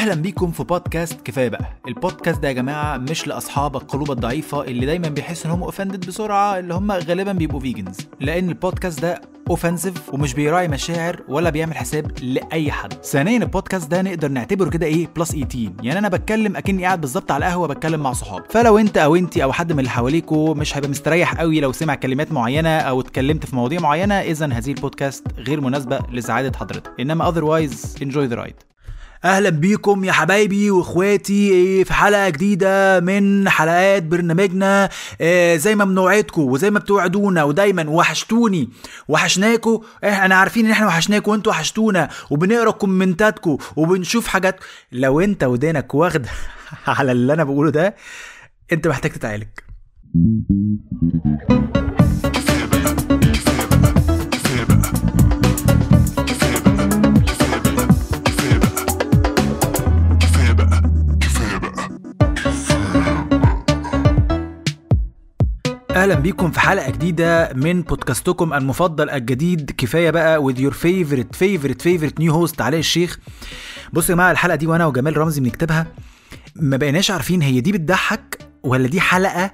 أهلا بيكم في بودكاست كفاية بقى. البودكاست ده يا جماعة مش لأصحاب القلوب الضعيفة اللي دايما بيحسوا إن هم offended بسرعة اللي هم غالبا بيبقوا vegans لأن البودكاست ده offensive ومش بيراعي مشاعر ولا بيعمل حساب لأي حد. ثانيا البودكاست ده نقدر نعتبره كده إيه plus 18 يعني أنا بتكلم أكني قاعد بالظبط على القهوة بتكلم مع صحابي. فلو أنت أو انت أو حد من اللي حواليكوا مش هيبقى مستريح قوي لو سمع كلمات معينة أو اتكلمت في مواضيع معينة اذا هذه البودكاست غير مناسبة لسعادة حضرتك. إنما otherwise enjoy the ride. أهلا بيكم يا حبايبي وإخواتي إيه، في حلقة جديدة من حلقات برنامجنا. إيه، زي ما بنوعدكم وزي ما بتوعدونا ودايما وحشتوني. وحشناكم إحنا عارفين إن إحنا وحشناكم وأنتوا وحشتونا وبنقرأ كومنتاتكم وبنشوف حاجات. لو أنت ودانك واخده على اللي أنا بقوله ده أنت محتاج تتعالج. أهلا بيكم في حلقة جديدة من بودكاستكم المفضل الجديد. كفاية بقى with your favorite favorite favorite new host علاء الشيخ. بصوا يا جماعة الحلقة دي وأنا وجمال رمزي بنكتبها. ما بقيناش عارفين هي دي بتضحك ولا دي حلقة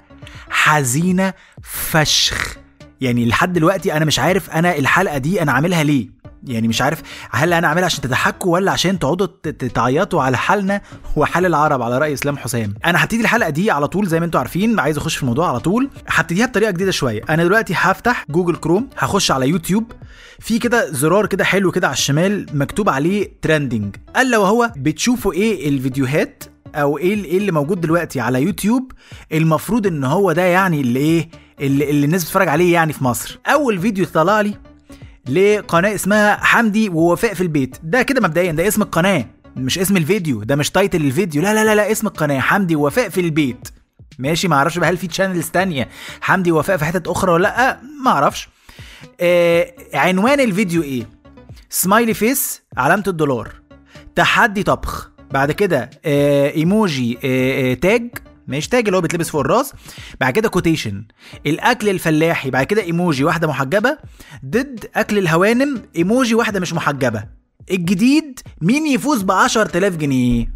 حزينة فشخ. يعني لحد دلوقتي أنا مش عارف أنا الحلقة دي أنا عاملها ليه. يعني مش عارف هل أنا عاملها عشان تضحكوا ولا عشان تقعدوا تعيطوا على حالنا وحال العرب على رأي إسلام حسام أنا هبتدي الحلقة دي على طول زي ما أنتم عارفين عايز أخش في الموضوع على طول. هبتديها بطريقة جديدة شوية. أنا دلوقتي هفتح Google Chrome هخش على يوتيوب في كده زرار كده حلو كده على الشمال مكتوب عليه trending ألا وهو بتشوفوا إيه الفيديوهات أو إيه إيه اللي موجود دلوقتي على يوتيوب؟ المفروض إن هو ده يعني اللي إيه اللي, اللي الناس بتتفرج عليه يعني في مصر. أول فيديو طلع لي لقناة اسمها حمدي ووفاء في البيت. ده كده مبدئيا ده اسم القناة مش اسم الفيديو ده مش title الفيديو. لا لا لا لا اسم القناة حمدي ووفاء في البيت. ماشي ما أعرفش بقى هل في channels تانية. حمدي ووفاء في حتت أخرى ولا لأ؟ ما أعرفش. آه عنوان الفيديو إيه؟ smiley face علامة الدولار. تحدي طبخ. بعد كده آه إيموجي آه آه tag مش تاج اللي هو بيتلبس فوق الراس. بعد كده quotation الأكل الفلاحي بعد كده ايموجي واحدة محجبة. ضد أكل الهوانم ايموجي واحدة مش محجبة. الجديد مين يفوز ب 10000 جنيه؟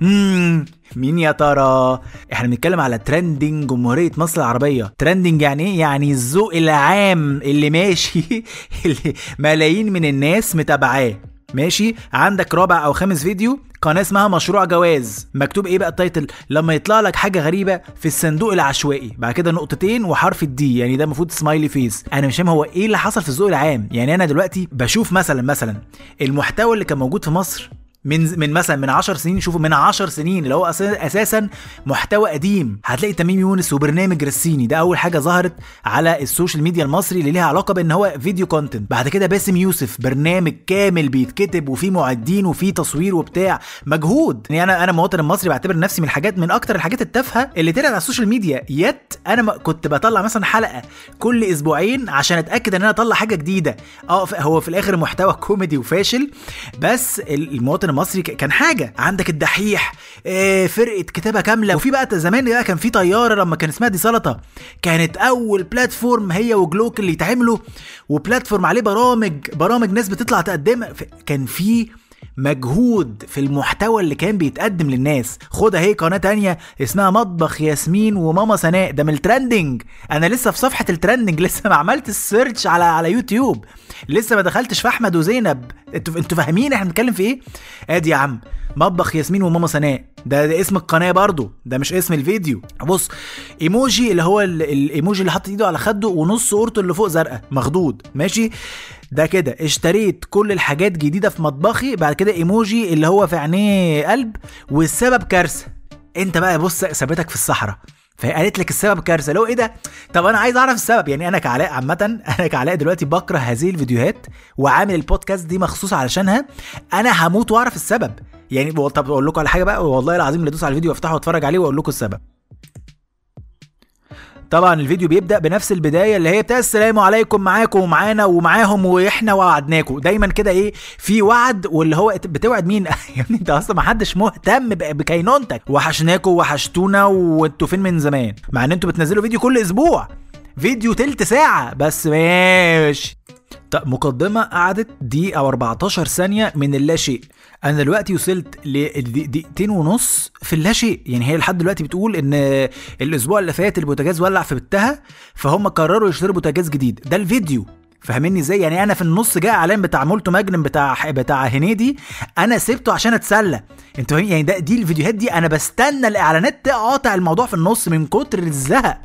مم مين يا ترى؟ إحنا بنتكلم على trending جمهورية مصر العربية. trending يعني إيه؟ يعني الذوق العام اللي ماشي اللي ملايين من الناس متابعاه. ماشي؟ عندك رابع أو خامس فيديو؟ قناة اسمها مشروع جواز. مكتوب إيه بقى ال title؟ لما يطلع لك حاجة غريبة في الصندوق العشوائي. بعد كده نقطتين وحرف ال D يعني ده المفروض smiley face أنا مش فاهم هو إيه اللي حصل في الذوق العام. يعني أنا دلوقتي بشوف مثلا مثلا المحتوى اللي كان موجود في مصر من من مثلا من 10 سنين شوفوا من 10 سنين اللي هو أساسا محتوى قديم. هتلاقي تميم يونس وبرنامج رسيني. ده أول حاجة ظهرت على ال social media المصري اللي ليها علاقة بإن هو video content بعد كده باسم يوسف برنامج كامل بيتكتب وفيه معدين وفيه تصوير وبتاع. مجهود. يعني أنا أنا مواطن مصري بعتبر نفسي من الحاجات من أكتر الحاجات التافهة اللي طلعت على ال social media. yet أنا كنت بطلع مثلا حلقة كل أسبوعين عشان أتأكد إن أنا أطلع حاجة جديدة. آه هو في الآخر محتوى كوميدي وفاشل. بس ال- المواطن المصري ك- كان حاجة. عندك الدحيح آه، فرقة كتابة كاملة. وفي بقى زمان بقى كان في طيارة لما كان اسمها دي سلطة. كانت أول platform هي وجلوكل اللي يتعملوا و platform عليه برامج برامج ناس بتطلع تقدمها كان في مجهود في المحتوى اللي كان بيتقدم للناس. خد أهي قناة تانية اسمها مطبخ ياسمين وماما سناء. ده من ال trending أنا لسه في صفحة ال trending لسه ما عملت ال search على على يوتيوب. لسه ما دخلتش في أحمد وزينب. أنتوا أنتوا فاهمين إحنا بنتكلم في إيه؟ أدي يا عم. مطبخ ياسمين وماما سناء. ده, ده اسم القناة برضو. ده مش اسم الفيديو. بص إيموجي اللي هو ال- الايموجي اللي حاطط إيده على خده ونص صورته اللي فوق زرقاء. مخضوض. ماشي؟ ده كده. اشتريت كل الحاجات جديدة في مطبخي بعد كده إيموجي اللي هو في عينيه قلب والسبب كارثة. انت بقى بص سابتك في الصحراء. فقالت لك السبب كارثة. لو إيه ده؟ طب أنا عايز أعرف السبب. يعني أنا كعلاء عامة أنا كعلاء دلوقتي بكره هذه الفيديوهات وعامل البودكاست دي مخصوص علشانها. أنا هموت وأعرف السبب. يعني طب أقول لكم على حاجة بقى؟ والله العظيم اللي ادوس على الفيديو وافتحه وأتفرج عليه وأقول لكم السبب. طبعا الفيديو بيبدأ بنفس البداية اللي هي بتاع السلام عليكم معاكم ومعانا ومعاهم وإحنا وعدناكم دايما كده إيه في وعد واللي هو بتوعد مين؟ يا ابني أنت أصلا ما حدش مهتم بكينونتك. وحشناكم وحشتونا وانتوا فين من زمان؟ مع إن أنتوا بتنزلوا فيديو كل أسبوع. فيديو تلت ساعة بس ماشي. مقدمة قعدت دقيقة أو 14 ثانية من اللا شيء أنا دلوقتي وصلت لدقيقتين ونص في اللا شيء. يعني هي لحد دلوقتي بتقول إن الأسبوع اللي فات البوتاجاز ولع في بيتها فهم قرروا يشتروا بوتاجاز جديد. ده الفيديو. فاهمني إزاي؟ يعني أنا في النص جاء أعلان بتاع مولتو ماجنم بتاع بتاع هنيدي أنا سبته عشان أتسلى. فاهمين يعني ده دي الفيديوهات دي. أنا بستنى الإعلانات تقاطع الموضوع في النص من كتر الزهق.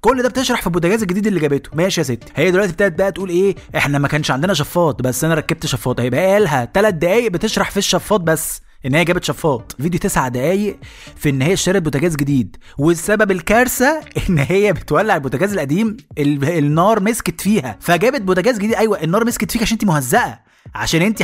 كل ده بتشرح في البوتاجاز الجديد اللي جابته. ماشي يا ستي هي دلوقتي ابتدت بقى تقول إيه إحنا ما كانش عندنا شفاط بس أنا ركبت شفاط. هيبقى لها ثلاث دقايق بتشرح في الشفاط بس إن هي جابت شفاط. فيديو تسع دقايق في إن هي اشترت بوتاجاز جديد. والسبب الكارثة إن هي بتولع البوتاجاز القديم النار مسكت فيها. فجابت بوتاجاز جديد. أيوه النار مسكت فيك عشان أنت مهزقة. عشان انت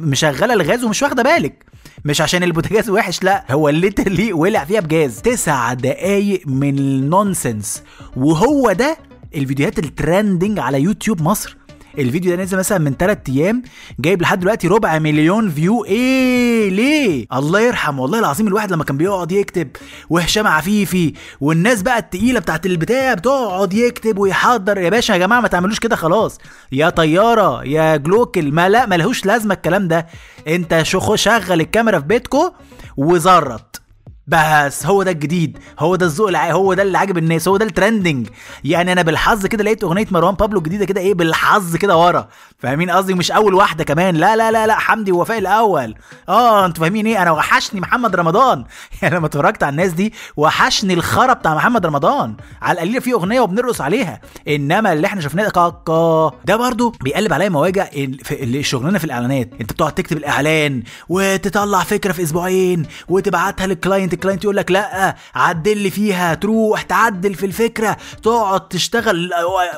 مشغلة الغاز ومش واخدة بالك. مش عشان البوتاجاز وحش لا هو literally ولع فيها بجاز. تسع دقايق من ال nonsense وهو ده الفيديوهات ال trending على يوتيوب مصر. الفيديو ده نزل مثلا من 3 أيام جايب لحد دلوقتي ربع مليون view. إيه؟ ليه؟ الله يرحم والله العظيم الواحد لما كان بيقعد يكتب وهشام عفيفي والناس بقى التقيلة بتاعت البتاع بتقعد يكتب ويحضر يا باشا يا جماعة ما تعملوش كده خلاص. يا طيارة يا جلوكل ما لا ملهوش لازمة الكلام ده. انت شغل الكاميرا في بيتكو وزرط. بس هو ده الجديد هو ده الذوق الع... هو ده اللي عاجب الناس هو ده الترندنج. يعني أنا بالحظ كده لقيت أغنية مروان بابلو الجديدة كده إيه بالحظ كده ورا. فاهمين قصدي؟ مش أول واحدة كمان. لا لا لا لا حمدي ووفاء الأول. آه أنتوا فاهمين إيه؟ أنا وحشني محمد رمضان. يعني لما اتفرجت على الناس دي وحشني الخرا بتاع محمد رمضان. على القليل في أغنية وبنرقص عليها. إنما اللي إحنا شفناه كاكا ده برضو بيقلب عليا مواجع في شغلنا في الإعلانات. أنت بتقعد تكتب الإعلان وتطلع فكرة في أسبوعين وتبعتها لل client ال client يقول لك لا عدل لي فيها تروح تعدل في الفكرة تقعد تشتغل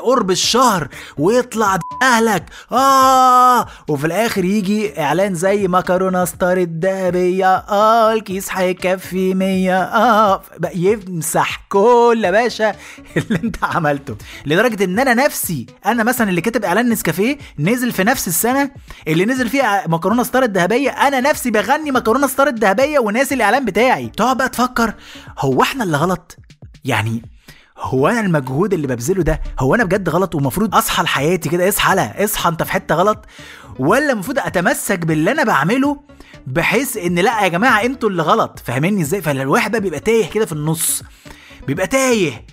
قرب الشهر ويطلع أهلك. آه وفي الآخر يجي إعلان زي مكرونة ستار الدهبيه آه الكيس هيكفي 100 آه يمسح كل باشا اللي أنت عملته. لدرجة إن أنا نفسي أنا مثلا اللي كاتب إعلان نسكافيه نزل في نفس السنة اللي نزل فيها مكرونة ستار الدهبية أنا نفسي بغني مكرونة ستار الدهبية وناسي الإعلان بتاعي. تقعد بقى تفكر هو إحنا اللي غلط؟ يعني هو أنا المجهود اللي ببذله ده هو أنا بجد غلط ومفروض أصحى لحياتي كده؟ اصحى لا اصحى أنت في حتة غلط. ولا المفروض أتمسك باللي أنا بعمله بحيث إن لا يا جماعة أنتوا اللي غلط. فاهميني إزاي؟ فالواحد بقى بيبقى تايه كده في النص بيبقى تايه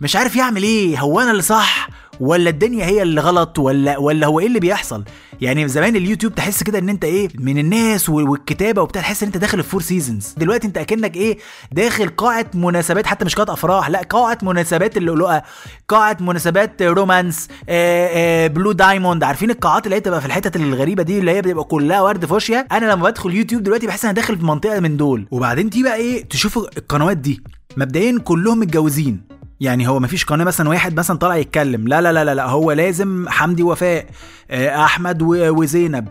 مش عارف يعمل إيه هو أنا اللي صح؟ ولا الدنيا هي اللي غلط ولا ولا هو إيه اللي بيحصل؟ يعني زمان اليوتيوب تحس كده إن أنت إيه من الناس والكتابة وبتاع تحس إن أنت داخل الفور سيزونز دلوقتي أنت أكنك إيه داخل قاعة مناسبات حتى مش قاعة أفراح لا قاعة مناسبات اللؤلؤة قاعة مناسبات رومانس آآ آآ بلو دايموند عارفين القاعات اللي هي بتبقى في الحتت الغريبة دي اللي هي بتبقى كلها ورد فوشيا؟ أنا لما بدخل يوتيوب دلوقتي بحس إن أنا داخل في منطقة من دول. وبعدين تيجي بقى إيه تشوف القنوات دي. مبدئيا كلهم متجوزين. يعني هو مفيش قناة مثلا واحد مثلا طالع يتكلم. لا لا لا لا, هو لازم حمدي وفاء أحمد وزينب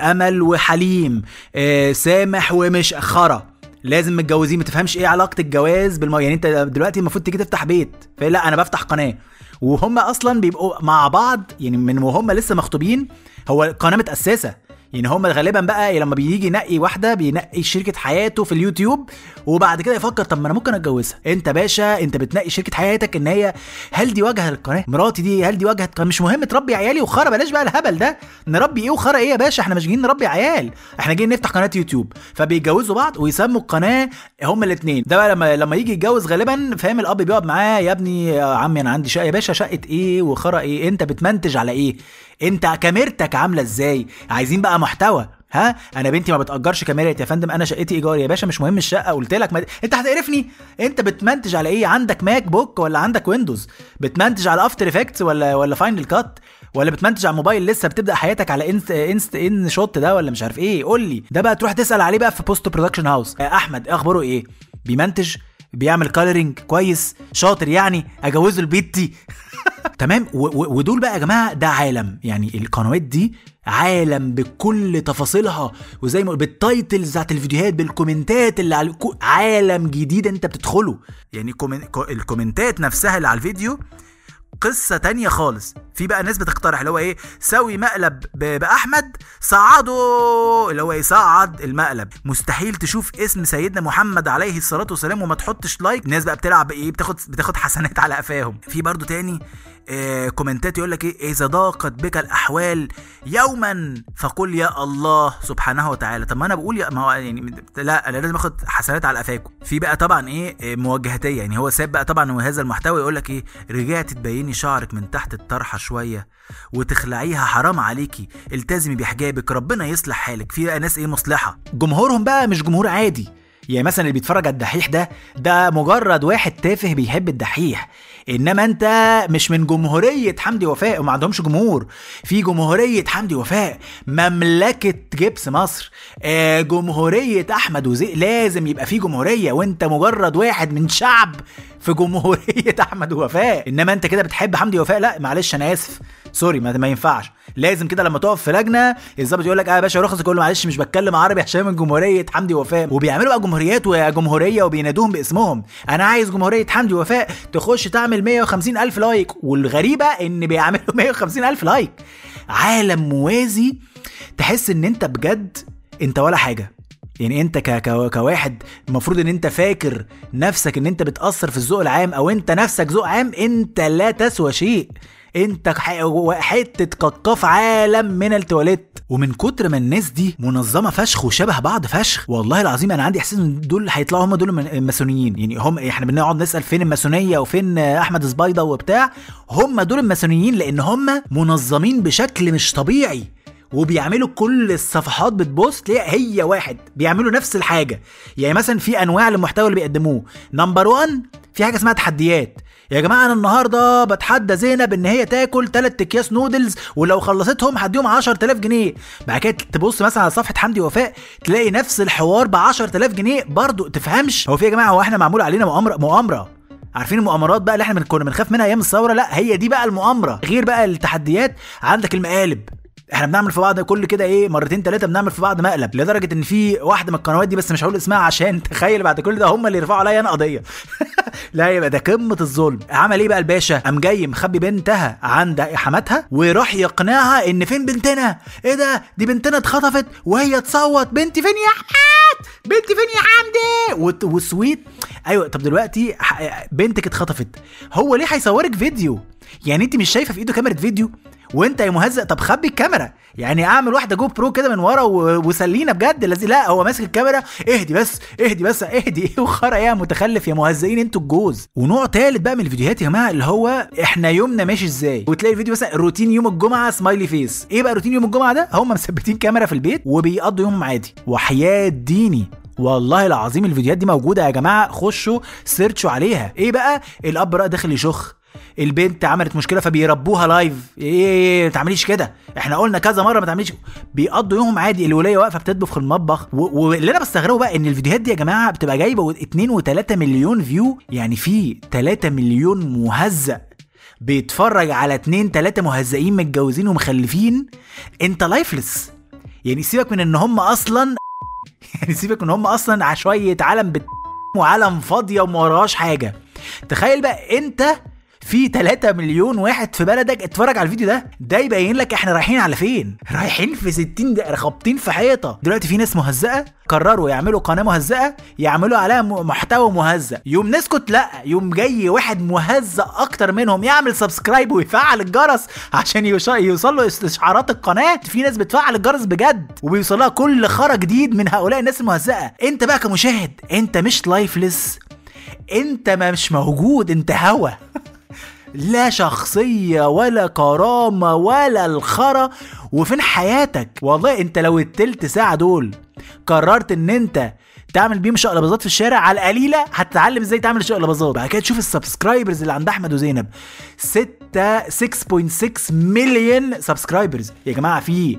أمل وحليم سامح ومش خرا. لازم متجوزين. ما تفهمش إيه علاقة الجواز بالمو... يعني أنت دلوقتي المفروض تيجي تفتح بيت. فلا أنا بفتح قناة. وهم أصلا بيبقوا مع بعض يعني من وهم لسه مخطوبين هو القناه متأسسة. يعني هم غالبا بقى لما بيجي ينقي واحدة بينقي شركة حياته في اليوتيوب وبعد كده يفكر طب ما أنا ممكن أتجوزها. أنت باشا أنت بتنقي شركة حياتك إن هي هل دي واجهة للقناه مراتي دي هل دي واجهة مش مهم تربي عيالي وخرا بلاش بقى الهبل ده. نربي إيه وخرا؟ إيه يا باشا؟ إحنا مش جايين نربي عيال. إحنا جايين نفتح قناة يوتيوب. فبيتجوزوا بعض ويسموا القناة هم الاثنين ده بقى لما لما يجي يتجوز غالبا فاهم الأب بيقعد معاه يا ابني يا عمي أنا عندي شقة. يا باشا شقة إيه وخرا إيه؟ أنت بتمنتج على إيه؟ انت كاميرتك عاملة إزاي؟ عايزين بقى محتوى. ها؟ أنا بنتي ما بتأجرش كاميرات يا فندم أنا شقتي ايجار يا باشا مش مهم الشقة قلت لك ما... انت هتقرفني. انت بتمنتج على إيه؟ عندك ماك بوك ولا عندك ويندوز؟ بتمنتج على After Effects ولا ولا Final Cut ولا بتمنتج على الموبايل لسه بتبدأ حياتك على انست انست InShot ده ولا مش عارف إيه؟ قول لي. ده بقى تروح تسأل عليه بقى في post production house أحمد أخباره إيه؟ بيمنتج؟ بيعمل coloring كويس؟ شاطر يعني؟ أجوزه لبنتي تمام؟ ودول بقى يا جماعة ده عالم. يعني القنوات دي عالم بكل تفاصيلها وزي ما بال titles بتاعت الفيديوهات بال comment ات اللي على عالم جديد انت بتدخله. يعني ال comment ات نفسها اللي على الفيديو قصة تانية خالص. في بقى ناس بتقترح اللي هو إيه سوي مقلب بأحمد صعده اللي هو يصعد المقلب. مستحيل تشوف اسم سيدنا محمد عليه الصلاة والسلام وما تحطش like الناس بقى بتلعب إيه بتاخد بتاخد حسنات على قفاهم. في برضو تاني آه comment ات يقول لك إيه؟ إذا ضاقت بك الأحوال يوما فقل يا الله سبحانه وتعالى. طب ما أنا بقول يا ما هو يعني لا أنا لازم آخد حسنات على قفاكم. في بقى طبعا إيه؟ آه، موجهتيه يعني هو ساب بقى طبعا هذا المحتوى يقول لك إيه؟ رجعت تبيني شعرك من تحت الطرحة شوية وتخلعيها حرام عليكي التزمي بحجابك ربنا يصلح حالك. في بقى ناس إيه؟ مصلحة. جمهورهم بقى مش جمهور عادي. يعني مثلا اللي بيتفرج على الدحيح ده ده مجرد واحد تافه بيحب الدحيح. إنما أنت مش من جمهورية حمدي وفاء وما عندهمش جمهور. في جمهورية حمدي وفاء مملكة جبس مصر آه جمهورية أحمد وزيق لازم يبقى في جمهورية وأنت مجرد واحد من شعب في جمهورية أحمد وفاء. إنما أنت كده بتحب حمدي وفاء لا معلش أنا آسف. سوري ما, ما ينفعش. لازم كده لما تقف في لجنة الظابط يقول لك آه يا باشا رخص تقول له معلش مش بتكلم عربي عشان من جمهورية حمدي وفاء. وبيعملوا بقى جمهوريات وجمهوريه وبينادوهم باسمهم. أنا عايز جمهورية حمدي وفاء تخش تعمل 150 ألف like. والغريبة إن بيعملوا 150 ألف like. عالم موازي. تحس إن أنت بجد أنت ولا حاجة. يعني أنت. كواحد المفروض إن أنت فاكر نفسك إن أنت بتأثر في الذوق العام أو أنت نفسك ذوق عام أنت لا تسوى شيء. انت حتة كقاف عالم من التواليت. ومن كتر ما الناس دي منظمة فشخ وشبه بعض فشخ والله العظيم أنا عندي احساس ان دول هيطلعوا هم دول الماسونيين. يعني هم إحنا بنقعد نسأل فين الماسونية وفين أحمد زبيده وبتاع هم دول الماسونيين لأن هم منظمين بشكل مش طبيعي. وبيعملوا كل الصفحات بتبص تلاقي هي واحد بيعملوا نفس الحاجة. يعني مثلا في أنواع للمحتوى اللي بيقدموه. number 1 في حاجة اسمها تحديات. يا جماعة أنا النهارده بتحدى زينب إن هي تاكل 3 أكياس نودلز ولو خلصتهم هديهم 10000 جنيه. بعد كده تبص مثلا على صفحة حمدي وفاء تلاقي نفس الحوار ب 10000 جنيه. برضه تفهمش. هو في يا جماعة هو إحنا معمول علينا مؤامره مؤامرة؟ عارفين المؤامرات بقى اللي إحنا كنا بنخاف منها أيام الثورة؟ لا هي دي بقى المؤامرة. غير بقى التحديات عندك المقالب. إحنا بنعمل في بعض كل كده إيه مرتين ثلاثة بنعمل في بعض مقلب لدرجة إن في واحدة من القنوات دي بس مش هقول اسمها عشان تخيل بعد كل ده هم اللي يرفعوا عليا أنا قضية. لا يبقى ده قمة الظلم. عمل إيه بقى الباشا؟ قام جاي مخبي بنتها عند حماتها وراح يقنعها إن فين بنتنا؟ إيه ده؟ دي بنتنا اتخطفت وهي تصوت بنتي فين يا احمد بنتي فين يا حمدي وسويت. أيوه طب دلوقتي بنتك اتخطفت هو ليه هيصورك فيديو؟ يعني أنت مش شايفة في إيده كاميرا فيديو؟ وانت يا مهزأ طب خبي الكاميرا. يعني اعمل واحدة GoPro كده من ورا وسلينا بجد. الذي لا هو ماسك الكاميرا. اهدي بس اهدي بس اهدي. إيه وخرا يا متخلف يا مهزئين أنتوا الجوز. ونوع تالت بقى من الفيديوهات يا جماعة اللي هو إحنا يومنا ماشي إزاي. وتلاقي الفيديو مثلا روتين يوم الجمعة smiley face إيه بقى روتين يوم الجمعة ده؟ هم مثبتين كاميرا في البيت وبيقضوا يومهم عادي. وحياة ديني. والله العظيم الفيديوهات دي موجودة يا جماعة خشوا search وا عليها. إيه بقى؟ الأب بقى داخل يشخ. البنت عملت مشكلة فبيربوها لايف إيه ما تعمليش كده. إحنا قلنا كذا مرة ما تعمليش. بيقضوا يومهم عادي الولايه واقفة بتطبخ في المطبخ. واللي أنا بستغربه بقى إن الفيديوهات دي يا جماعة بتبقى جايبة 2 و3 مليون view يعني في 3 مليون مهزأ بيتفرج على 2 3 مهزئين متجوزين ومخلفين. أنت lifeless يعني سيبك من إن هم أصلا يعني سيبك من هم أصلا عشوائيه عالم بت وعالم فاضية وما وراهاش حاجة. تخيل بقى أنت في 3 مليون واحد في بلدك. اتفرج على الفيديو ده ده يبين لك إحنا رايحين على فين؟ رايحين في 60 دقيقه خابطين في حيطة. دلوقتي في ناس مهزأه قرروا يعملوا قناة مهزأه يعملوا عليها محتوى مهزأ يوم نسكت لا يوم جاي واحد مهزأ أكتر منهم يعمل subscribe ويفعل الجرس عشان يوص- يوصل له استشعارات القناة. في ناس بتفعل الجرس بجد وبيوصل لها كل خرا جديد من هؤلاء الناس المهزأه انت بقى كمشاهد انت مش lifeless انت مش موجود انت هوا. لا شخصية ولا كرامة ولا الخرا. وفين حياتك؟ والله انت لو التلت ساعة دول قررت ان انت تعمل بيهم شقلباظات في الشارع على القليلة هتتعلم إزاي تعمل شقلباظات بعد كده تشوف ال subscribers اللي عند أحمد وزينب. 6 6.6 مليون subscribers يا جماعة في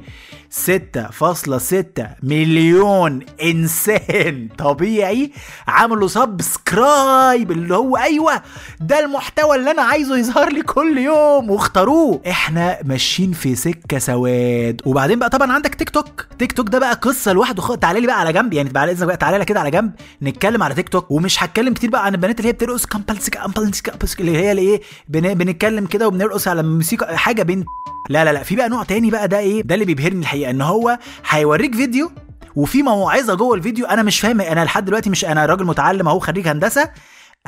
6.6 مليون إنسان طبيعي عملوا subscribe اللي هو أيوه ده المحتوى اللي أنا عايزه يظهر لي كل يوم واختاروه. إحنا ماشيين في سكة سواد. وبعدين بقى طبعا عندك تيك توك تيك توك ده بقى قصة لوحده. خ... تعالى لي بقى على جنب. يعني بعد اذنك بقى تعالى لي كده على جنب نتكلم على تيك توك ومش هتكلم كتير بقى عن البنات اللي هي بترقص كامبلسك اللي هي اللي إيه بن... بنتكلم كده وبنرقص على موسيقى حاجة بنت. لا لا لا. في بقى نوع تاني بقى ده إيه؟ ده اللي بيبهرني الحقيقة. الحقيقة ان هو هيوريك فيديو وفي موعظة جوه الفيديو أنا مش فاهم أنا لحد دلوقتي مش أنا راجل متعلم أهو خريج هندسة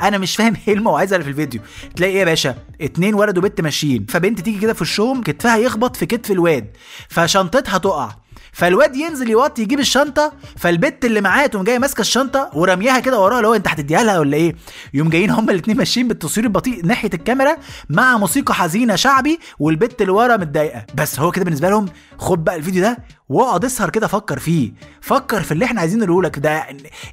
أنا مش فاهم إيه الموعظة اللي في الفيديو. تلاقي إيه يا باشا؟ اتنين ولد وبنت ماشيين. فبنت تيجي كده في الشوم كتفها يخبط في كتف الواد فشنطتها تقع. فالواد ينزل يوطي يجيب الشنطة فالبت اللي معاه تقوم جاية ماسكة الشنطة ورميها كده وراها اللي هو أنت هتديها لها ولا إيه؟ يقوم جايين هما الاثنين ماشيين بالتصوير البطيء ناحية الكاميرا مع موسيقى حزينة شعبي والبت اللي ورا متضايقة. بس هو كده بالنسبة لهم خد بقى الفيديو ده واقعد اسهر كده فكر فيه. فكر في اللي إحنا عايزين نقوله لك. ده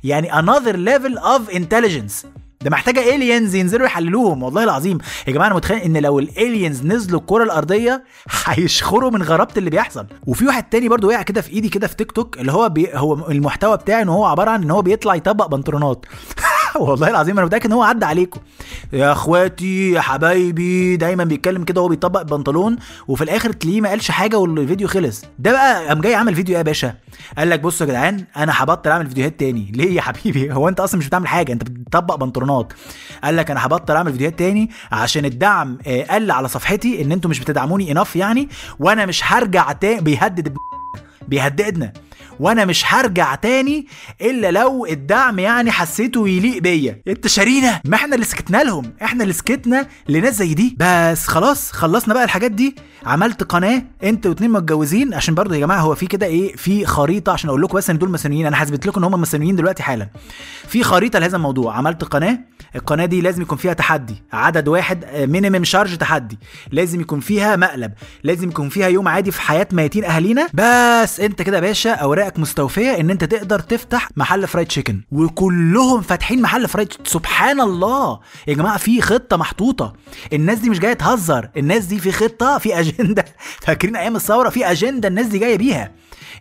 يعني another level of intelligence. ده محتاجة الينز ينزلوا يحللوهم والله العظيم. يا جماعة أنا متخيل إن لو الالينز نزلوا الكرة الأرضية هيشخروا من غرابة اللي بيحصل. وفي واحد تاني برضو وقع كده في إيدي كده في تيك توك اللي هو بي هو المحتوى بتاعه إن هو عبارة عن إن هو بيطلع يطبق بنطلونات. والله العظيم أنا متأكد إن هو عدى عليكم. يا أخواتي يا حبايبي دايما بيتكلم كده وهو بيطبق بنطلون وفي الآخر تلاقيه ما قالش حاجة والفيديو خلص. ده بقى قام جاي عمل فيديو إيه يا باشا؟ قال لك بصوا يا جدعان أنا هبطل أعمل فيديوهات تاني. ليه يا حبيبي؟ هو أنت أصلا مش بتعمل حاجة أنت بتطبق بنطلونات. قال لك أنا هبطل أعمل فيديوهات تاني عشان الدعم آه، قل على صفحتي إن أنتوا مش بتدعموني انف يعني وأنا مش هرجع تاني. بيهدد بيهددنا وأنا مش هرجع تاني إلا لو الدعم يعني حسيته يليق بيا. انت شارينا. ما إحنا اللي سكتنا لهم. إحنا اللي سكتنا لناس زي دي. بس خلاص خلصنا بقى الحاجات دي. عملت قناة انت واتنين متجوزين عشان برضه يا جماعة هو في كده إيه في خريطة عشان أقول لكم بس ان دول مسنويين أنا هثبت لكم ان هم مسنويين دلوقتي حالا. في خريطة لهذا الموضوع عملت قناة القناة دي لازم يكون فيها تحدي عدد واحد مينيمم شارج تحدي لازم يكون فيها مقلب لازم يكون فيها يوم عادي في حياة ميتين أهالينا. بس انت كده يا باشا أوراقك مستوفية إن انت تقدر تفتح محل fried chicken وكلهم فاتحين محل fried سبحان الله! يا جماعة في خطة محطوطة الناس دي مش جاية تهزر الناس دي في خطة في أجندة. فاكرين أيام الثورة؟ في أجندة الناس دي جاية بيها.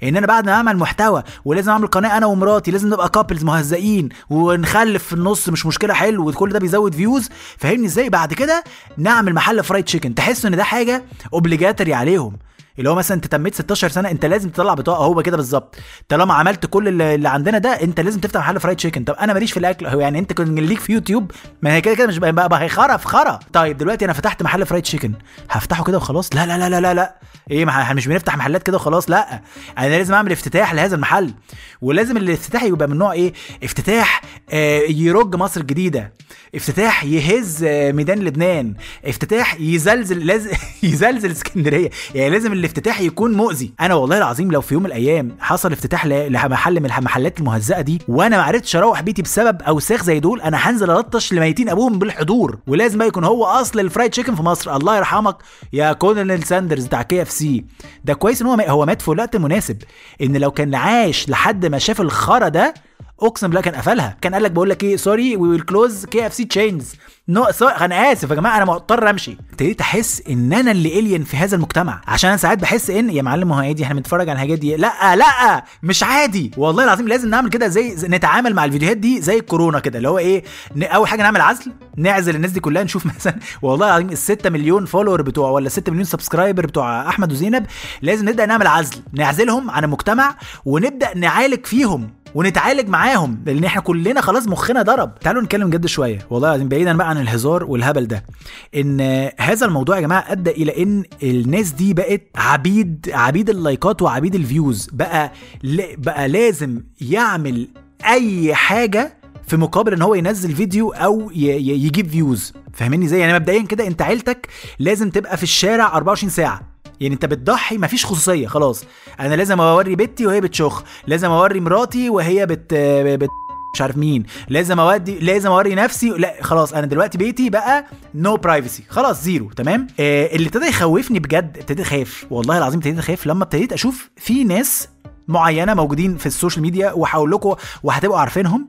إن أنا بعد ما أعمل محتوى ولازم أعمل قناة أنا ومراتي لازم نبقى couples مهزئين ونخلف في النص مش مشكلة حلو وكل ده بيزود views فاهمني إزاي؟ بعد كده نعمل محل fried chicken تحس إن ده حاجة obligatory عليهم. اللي هو مثلا أنت تميت 16 سنة أنت لازم تطلع بطاقة هو كده بالظبط. طالما عملت كل اللي اللي عندنا ده أنت لازم تفتح محل fried chicken طب أنا ماليش في الأكل. هو يعني أنت كنت ليك في يوتيوب؟ ما هي كده كده مش بقى, بقى هي خرا في خرا. طيب دلوقتي أنا فتحت محل fried chicken هفتحه كده وخلاص؟ لا لا لا لا لا, لا. إيه إحنا مش بنفتح محلات كده وخلاص؟ لا. أنا لازم أعمل افتتاح لهذا المحل. ولازم الافتتاح يبقى من نوع إيه؟ افتتاح آه يرج مصر الجديدة. افتتاح يهز آه ميدان لبنان. افتتاح يزلزل لاز... يزلزل اسكندرية. يعني لازم الافتتاح يكون مؤذي. أنا والله العظيم لو في يوم من الأيام حصل افتتاح لمحل من المحلات المهزأة دي وأنا ما عرفتش أروح بيتي بسبب أوساخ زي دول أنا هنزل ألطش لميتين أبوهم بالحضور. ولازم بقى يكون هو أصل ال fried chicken في مصر. الله يرحمك يا كولونيل ساندرز بتاع كي إف سي. ده كويس إن هو هو مات في وقت مناسب. إن لو كان عاش لحد ما شاف الخرا ده أقسم بالله كان قفلها. كان قال لك بقول لك إيه sorry we will close KFC chains no أنا آسف يا جماعة أنا مضطر أمشي. ابتديت أحس إن أنا اللي alien في هذا المجتمع. عشان أنا ساعات بحس إن يا معلم هو عادي إحنا بنتفرج على الحاجات دي. لأ لأ مش عادي. والله العظيم لازم نعمل كده زي, نتعامل مع الفيديوهات دي زي الكورونا كده اللي هو إيه أول حاجة نعمل عزل نعزل الناس دي كلها نشوف مثلا والله العظيم ال 6 مليون follower بتوع ولا 6 مليون subscriber بتوع أحمد وزينب لازم نبدأ نعمل عزل نعزلهم عن المجتمع ونبدأ نعالج فيهم. ونتعالج معاهم لأن إحنا كلنا خلاص مخنا ضرب. تعالوا نتكلم جد شوية. والله العظيم بعيدا بقى عن الهزار والهبل ده إن هذا الموضوع يا جماعة أدى إلى إن الناس دي بقت عبيد عبيد اللايكات وعبيد ال views. بقى بقى لازم يعمل أي حاجة في مقابل إن هو ينزل فيديو أو يجيب views. فاهمني إزاي يعني مبدئيا كده أنت عيلتك لازم تبقى في الشارع 24 ساعة. يعني انت بتضحي مفيش خصوصية خلاص. أنا لازم اوري بنتي وهي بتشخ لازم اوري مراتي وهي بت, بت... مش عارف مين. لازم اودي لازم اوري نفسي لا خلاص أنا دلوقتي بيتي بقى no no privacy خلاص زيرو تمام؟ آه اللي ابتدى يخوفني بجد ابتديت اخاف والله العظيم ابتديت اخاف لما ابتديت أشوف في ناس معينة موجودين في ال social media وهقول لكم وهتبقوا عارفينهم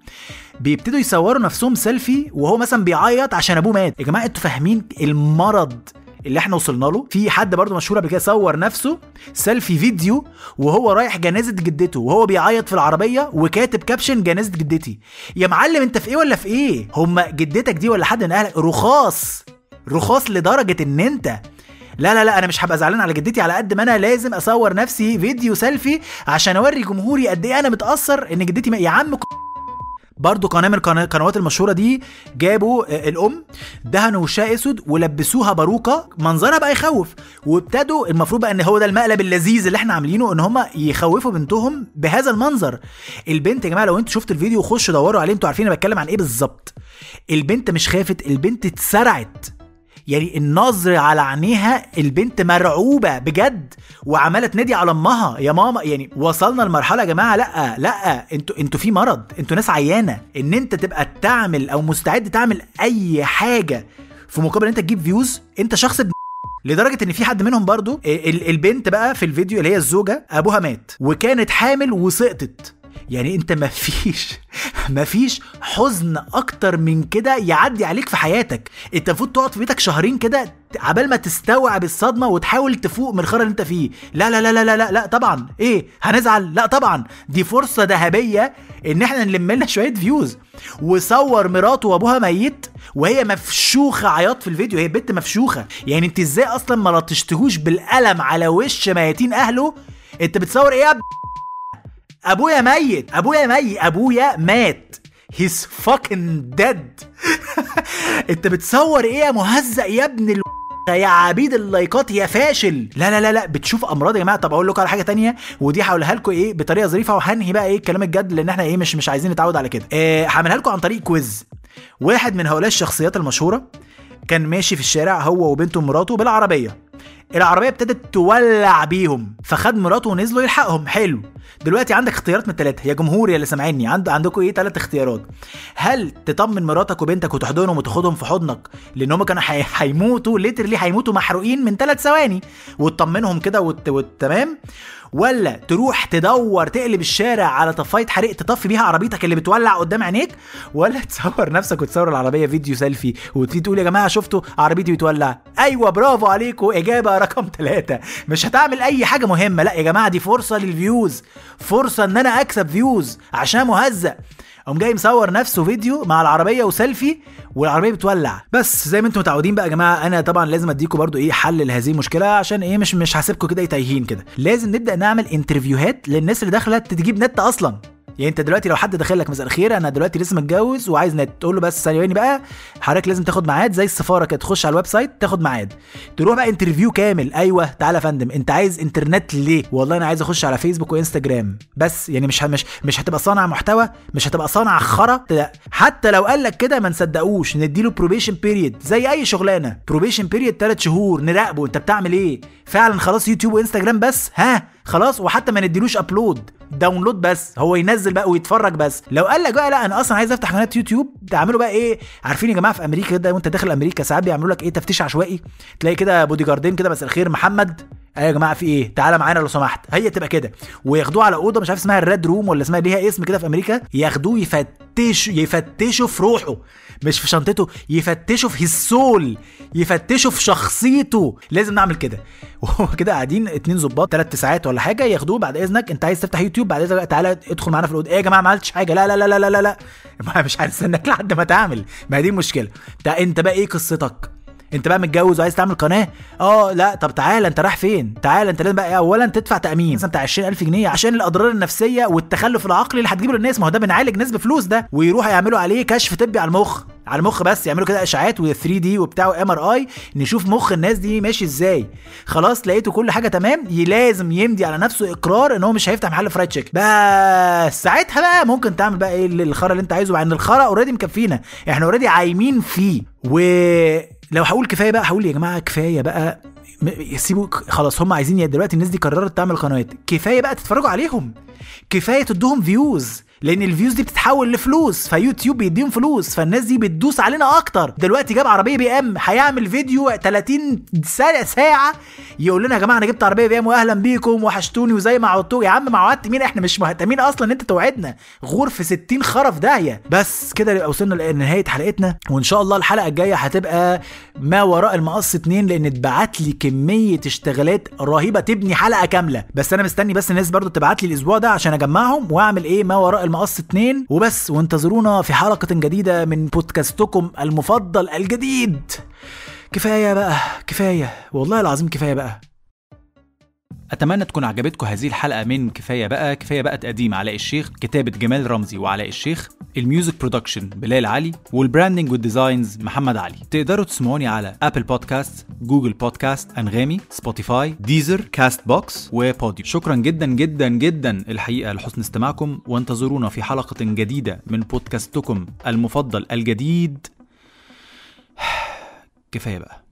بيبتدوا يصوروا نفسهم سيلفي وهو مثلا بيعيط عشان أبوه مات. يا جماعة أنتوا فاهمين المرض اللي إحنا وصلنا له. في حد برضه مشهور قبل كده صور نفسه selfie video وهو رايح جنازة جدته وهو بيعيط في العربية وكاتب caption جنازة جدتي. يا معلم انت في إيه ولا في إيه؟ هم جدتك دي ولا حد من اهلك؟ رخاص. رخاص لدرجة ان انت لا لا لا أنا مش هبقى زعلان على جدتي على قد ما أنا لازم اصور نفسي video selfie عشان اوري جمهوري قد إيه أنا متأثر ان جدتي ما... يا عم برضو قناة من القنوات المشهورة دي جابوا آه، الأم دهنوا وشها أسود ولبسوها باروكة منظرها بقى يخوف. وابتدوا المفروض بقى إن هو ده المقلب اللذيذ اللي إحنا عاملينه إن هم يخوفوا بنتهم بهذا المنظر. البنت يا جماعة لو أنتوا شفتوا الفيديو خشوا دوروا عليه أنتوا عارفين أنا بتكلم عن إيه بالظبط. البنت مش خافت البنت اتسرعت. يعني النظر على عينيها البنت مرعوبة بجد وعماله تنادي على أمها. يا ماما يعني وصلنا لمرحلة يا جماعة لأ لأ أنتوا أنتوا في مرض أنتوا ناس عيانة. إن أنت تبقى تعمل أو مستعد تعمل أي حاجة في مقابل إن أنت تجيب views أنت شخص ابن لدرجة إن في حد منهم برضو ال- البنت بقى في الفيديو اللي هي الزوجة أبوها مات وكانت حامل وسقطت. يعني أنت مفيش مفيش حزن أكتر من كده يعدي عليك في حياتك. انت المفروض تقعد في بيتك شهرين كده عبال ما تستوعب الصدمة وتحاول تفوق من الخرا اللي انت فيه. لا لا لا لا لا لا, طبعا. إيه؟ هنزعل؟ لا طبعا. دي فرصة ذهبية ان إحنا نلم لنا شوية views وصور مراته وابوها ميت وهي مفشوخة عياط في الفيديو. هي بنت مفشوخة. يعني انت إزاي أصلا ما لطشتهوش بالقلم على وش ميتين أهله؟ انت بتصور إيه يا. أبويا ميت أبويا ميت أبويا مات. he's fucking dead. أنت بتصور إيه يا مهزأ يا ابن ال يا عبيد ال likes يا فاشل. لا لا لا لا بتشوف أمراض يا جماعة. طب أقول لكم على حاجة تانية ودي هقولها لكم إيه بطريقة ظريفة وهنهي بقى إيه الكلام الجد لأن إحنا إيه مش مش عايزين نتعود على كده. آه، هعملها لكم عن طريق quiz واحد من هؤلاء الشخصيات المشهورة كان ماشي في الشارع هو وبنته ومراته بالعربية. العربية ابتدت تولع بيهم فخد مراته ونزلوا يلحقهم. حلو. دلوقتي عندك اختيارات من الثلاثه يا جمهور يا اللي سامعيني. عند عندكم إيه؟ ثلاث اختيارات. هل تطمن مراتك وبنتك وتحضنهم وتاخدهم في حضنك؟ لأن هم كانوا هي- هيموتوا ليترلي هيموتوا محروقين من ثلاث ثواني. وتطمنهم كده وت... وتمام ولا تروح تدور تقلب الشارع على طفايه حريق تطفي بيها عربيتك اللي بتولع قدام عينيك؟ ولا تصور نفسك وتصور العربية فيديو سيلفي وتيجي تقول يا جماعة شفتوا عربيتي بتولع؟ أيوه برافو عليكم إجابة رقم ثلاثة مش هتعمل أي حاجة مهمة. لا يا جماعة دي فرصة لل views فرصة إن أنا أكسب views عشان مهزأ. قام جاي مصور نفسه فيديو مع العربية وسيلفي والعربية بتولع. بس زي ما أنتم متعودين بقى يا جماعة أنا طبعا لازم اديكم برضو إيه حل لهذه المشكلة عشان إيه مش مش هسيبكم كده تايهين كده. لازم نبدأ نعمل interview هات للناس اللي داخلة تجيب نت أصلا. يعني انت دلوقتي لو حد داخل لك مساء الخير أنا دلوقتي لسه متجوز وعايز نت تقول له بس ثواني بقى حضرتك لازم تاخد ميعاد زي السفارة كده تخش على ال website تاخد ميعاد. تروح بقى interview كامل أيوه تعالى يا فندم انت عايز انترنت ليه؟ والله أنا عايز أخش على فيسبوك وإنستجرام. بس يعني مش مش مش هتبقى صانع محتوى مش هتبقى صانع خرا حتى لو قال لك كده ما نصدقوش نديله probation period زي أي شغلانة. probation period 3 شهور نراقبه انت بتعمل إيه؟ فعلا خلاص يوتيوب وإنستجرام بس؟ ها؟ خلاص وحتى ما نديلوش upload download بس هو ينزل بقى ويتفرج بس. لو قال لك بقى لا أنا أصلا عايز أفتح قناة يوتيوب تعملوا بقى إيه؟ عارفين يا جماعة في أمريكا كده وأنت داخل أمريكا ساعات بيعملوا لك إيه؟ تفتيش عشوائي. تلاقي كده بودي جاردين كده مساء الخير محمد. إيه يا جماعة في إيه؟ تعالى معانا لو سمحت. هي تبقى كده. وياخدوه على أوضة مش عارف اسمها ال red room ولا اسمها ليها اسم كده في أمريكا. ياخدوه يفتشوا يفتشوا في روحه. مش في شنطته يفتشوا في ال soul يفتشوا في شخصيته. لازم نعمل كده. وهو كده قاعدين اتنين ظباط ثلاث ساعات ولا حاجة ياخدوه بعد إذنك. أنت عايز تفتح يوتيوب؟ بعد إذنك تعالى ادخل معانا في الأوضة. إيه يا جماعة ما عملتش حاجة. لا لا لا لا لا لا, مش هنستناك لحد ما تعمل. ما دي المشكلة. أنت بقى إيه قصتك؟ انت بقى متجوز وعايز تعمل قناة؟ آه لا. طب تعالى انت رايح فين؟ تعالى انت لازم بقى اولا تدفع تأمين. مثلا بتاع 20000 جنيه عشان الأضرار النفسية والتخلف العقلي اللي هتجيبه للناس. ما هو ده بنعالج ناس بفلوس ده. ويروحوا يعملوا عليه كشف طبي على المخ. على المخ بس. يعملوا كده اشعاعات و 3D وبتاع MRI نشوف مخ الناس دي ماشي إزاي. خلاص لقيته كل حاجة تمام. لازم يمضي على نفسه إقرار إن هو مش هيفتح محل fried chicken بس ساعتها بقى ممكن تعمل بقى إيه الخرا اللي أنت عايزه. مع إن الخرا already مكفينا. إحنا already عايمين فيه. ولو هقول كفاية بقى هقول يا جماعة كفاية بقى سيبوا خلاص هم عايزين دلوقتي الناس دي قررت تعمل قنوات كفاية بقى تتفرجوا عليهم كفاية تدوهم views لأن ال views دي بتتحول لفلوس فيوتيوب بيديهم فلوس فالناس دي بتدوس علينا أكتر. دلوقتي جاب عربية BM هيعمل فيديو 30 ساعة يقول لنا يا جماعة أنا جبت عربية BM واهلا بيكم وحشتوني وزي ما وعدتكوا يا عم ما وعدت مين؟ إحنا مش مهتمين أصلا إن أنت توعدنا. غور في 60 خرف داهية. بس كده يبقى وصلنا لنهاية حلقتنا وإن شاء الله الحلقة الجاية هتبقى ما وراء المقص اتنين لأن اتبعت لي كمية اشتغالات رهيبة. تبني حلقة كاملة. بس أنا مستني بس الناس برضو تبعت لي الأسبوع ده عشان أجمعهم وأعمل إيه؟ ما وراء المقص اتنين. وبس وانتظرونا في حلقة جديدة من بودكاستكم المفضل الجديد. كفاية بقى كفاية. والله العظيم كفاية بقى. أتمنى تكون عجبتكم هذه الحلقة من كفاية بقى. كفاية بقى تقديم علاء الشيخ كتابة جمال رمزي وعلاء الشيخ ال music production بلال علي وال branding وال designs محمد علي. تقدروا تسمعوني على Apple Podcasts Google Podcasts أنغامي Spotify Deezer Castbox وبوديو شكرا جدا جدا جدا. الحقيقة لحسن استماعكم وانتظرونا في حلقة جديدة من بودكاستكم المفضل الجديد. كفاية بقى.